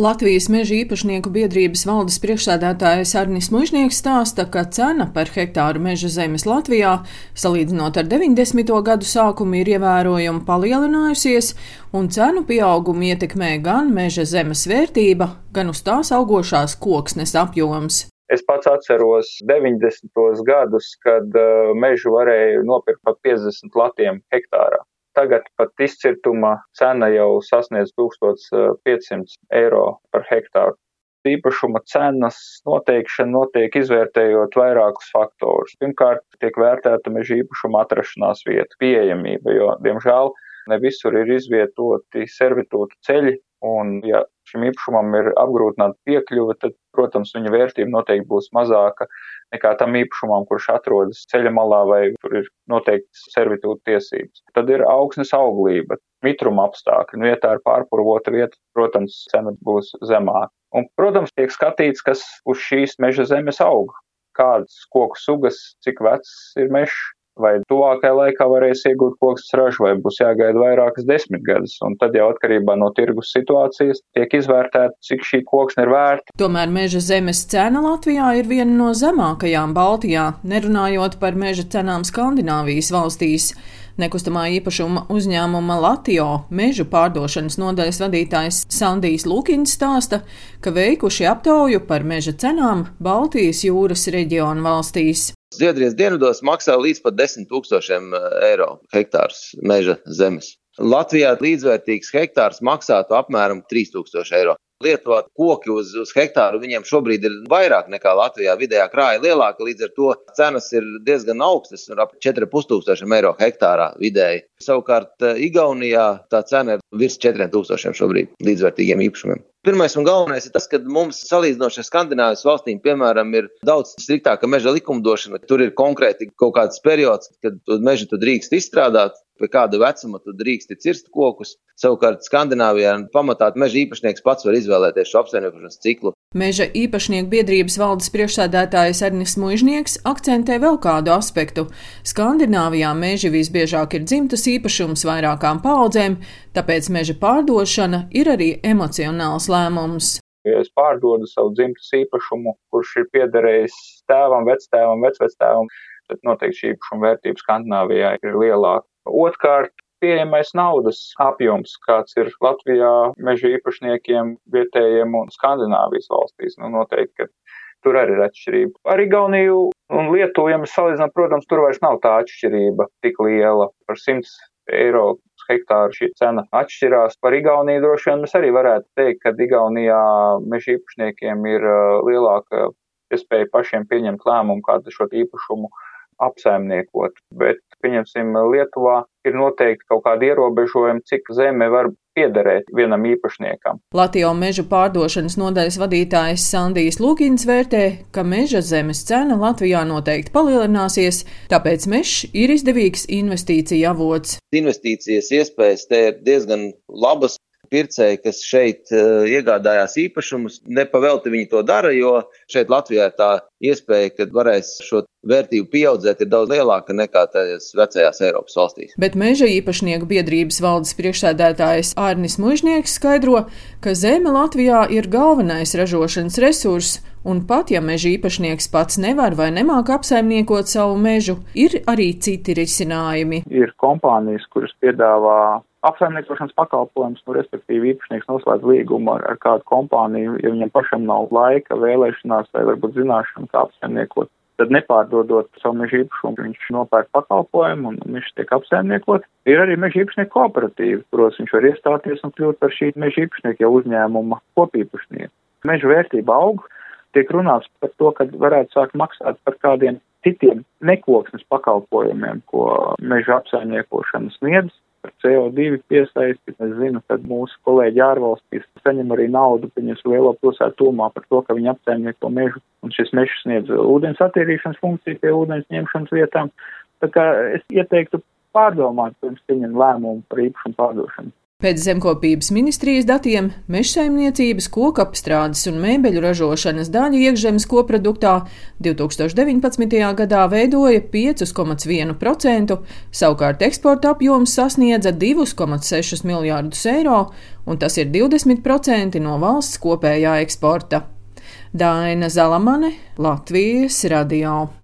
Latvijas meža īpašnieku biedrības valdes priekšsēdētājs Arnis Mužnieks stāsta, ka cena par hektāru meža zemes Latvijā, salīdzinot ar 90. gadu sākumu, ir ievērojami palielinājusies, un cenu pieaugumu ietekmē gan meža zemes vērtība, gan uz tās augošās koksnes apjoms. Es pats atceros 90. gadus, kad uh, mežu varēja nopirkt par 50 latiem hektārā. Tagad pat izcirtuma cena jau sasniedz 1500 eiro par hektāru. Īpašuma cenas noteikšana notiek izvērtējot vairākus faktorus. Pirmkārt, tiek vērtēta meža īpašuma atrašanās vieta, pieejamība, jo, diemžēl, ne visur ir izvietoti servitūtu ceļi, un, ja šim īpašumam ir apgrūtināta piekļuve, tad, protams, viņa vērtība noteikti būs mazāka nekā tam īpašumam, kurš atrodas ceļa malā vai tur ir noteikts servitūta tiesības. Tad ir augsnes auglība, mitruma apstākļi, vietā ar pārpurvota vieta, protams, cena būs zemāka. Un, protams, tiek skatīts, kas uz šīs meža zemes aug, kādas koku sugas, cik vecs ir mežs, vai tuvākajā laikā varēs iegūt koksnes ražu, vai būs jāgaida vairākas desmitgades. Un tad jau atkarībā no tirgus situācijas tiek izvērtēta, cik šī koksne ir vērta. Tomēr meža zemes cena Latvijā ir viena no zemākajām Baltijā, nerunājot par meža cenām Skandināvijas valstīs. Nekustamā īpašuma uzņēmuma Latio mežu pārdošanas nodaļas vadītājs Sandijs Lukins stāsta, ka veikuši aptauju par meža cenām Baltijas jūras reģionu valstīs. Zviedrijas dienvidos maksā līdz pat 10 tūkstošiem eh, eiro hektārs meža zemes. Latvijā līdzvērtīgs hektārs maksātu apmēram 3000 eiro. Lietuvā koki uz, uz hektāru viņiem šobrīd ir vairāk nekā Latvijā. Vidējā krāja lielāka, līdz ar to cenas ir diezgan augstas, ap 4,5 eiro hektārā vidēji. Savukārt eh, Igaunijā tā cena ir virs 4000 šobrīd līdzvērtīgiem īpašumiem. Pirmais un galvenais ir tas, ka mums salīdzinoši ar Skandinājijas valstīm, piemēram, ir daudz striktāka meža likumdošana. Tur ir konkrēti kaut kāds periods, kad mežu drīkst izstrādāt, pie kāda vecuma tu drīkst cirst kokus. Savukārt Skandināvijā pamatā meža īpašnieks pats var izvēlēties šo apsaimniekošanas ciklu. Meža īpašnieku biedrības valdes priekšsēdētājs Ernis Mužnieks akcentē vēl kādu aspektu. Skandināvijā meži visbiežāk ir dzimtas īpašums vairākām paudzēm, tāpēc meža pārdošana ir arī emocionāls lēmums. Ja es pārdodu savu dzimtas īpašumu, kurš ir piederējis tēvam, vectēvam, vecvectēvam, tad noteikti šī īpašuma vērtība Skandināvijā ir lielāka. Otkārt, pieejamais naudas apjoms, kāds ir Latvijā meža īpašniekiem, vietējiem un Skandināvijas valstīs. Nu, noteikti, ka tur arī ir atšķirība. Ar Igauniju un Lietuvu, ja mēs salīdzinām, protams, tur vairs nav tā atšķirība tik liela. Par 100 eiro hektāru šī cena atšķirās. Par Igauniju droši vien mēs arī varētu teikt, ka Igaunijā meža īpašniekiem ir uh, lielāka iespēja pašiem pieņemt lēmumu, kādu šo īpašumu apsaimniekot. Bet, pieņemsim, Lietuvā ir noteikti kaut kādi ierobežojumi, cik zeme var piederēt vienam īpašniekam. Latvijas meža pārdošanas nodaļas vadītājs Sandijs Lūkins vērtē, ka meža zemes cena Latvijā noteikti palielināsies, tāpēc mežs ir izdevīgs investīcija avots. Investīcijas iespējas te ir diezgan labas pircēji, kas šeit uh, iegādājās īpašumus, nepavelti viņi to dara, jo šeit Latvijā tā iespēja, ka varēs šo vērtību pieaudzēt, ir daudz lielāka nekā tajās vecajās Eiropas valstīs. Bet meža īpašnieku biedrības valdes priekšsēdētājs Ārnis Mužnieks skaidro, ka zeme Latvijā ir galvenais ražošanas resurss, un pat ja meža īpašnieks pats nevar vai nemāk apsaimniekot savu mežu, ir arī citi risinājumi. Ir kompānijas, kuras piedāvā apsaimniekošanas pakalpojums, nu, respektīvi īpašnieks noslēdz līgumu ar, ar kādu kompāniju, ja viņam pašam nav laika, vēlēšanās vai varbūt zināšana, kā apsaimniekot. Tad nepārdodot savu meža īpašumu, viņš nopērk pakalpojumu un viņš tiek apsaimniekot. Ir arī meža īpašnieku kooperatīva, kuros viņš var iestāties un kļūt par šī meža īpašnieku jau uzņēmuma kopīpašnieku. Meža vērtība aug, tiek runāts par to, ka varētu sākt maksāt par kādiem citiem nekoksnes pakalpojumiem, ko meža apsaimniekošana sniedz par CO2 piesaisti. Es zinu, ka mūsu kolēģi ārvalstīs saņem arī naudu viņas lielo pilsētu tūmā par to, ka viņi apsaimnieko mežu, un šis mežs sniedz ūdens attīrīšanas funkciju pie ūdens ņemšanas vietām. Tā kā es ieteiktu pārdomāt, pirms pieņem lēmumu par īpašumu pārdošanu. Pēc zemkopības ministrijas datiem mežsaimniecības, kokapstrādes un mēbeļu ražošanas daļa iekšzemes koproduktā 2019. gadā veidoja 5,1%, savukārt eksporta apjoms sasniedza 2,6 miljārdus eiro, un tas ir 20% no valsts kopējā eksporta. Daina Zalamane, Latvijas radio.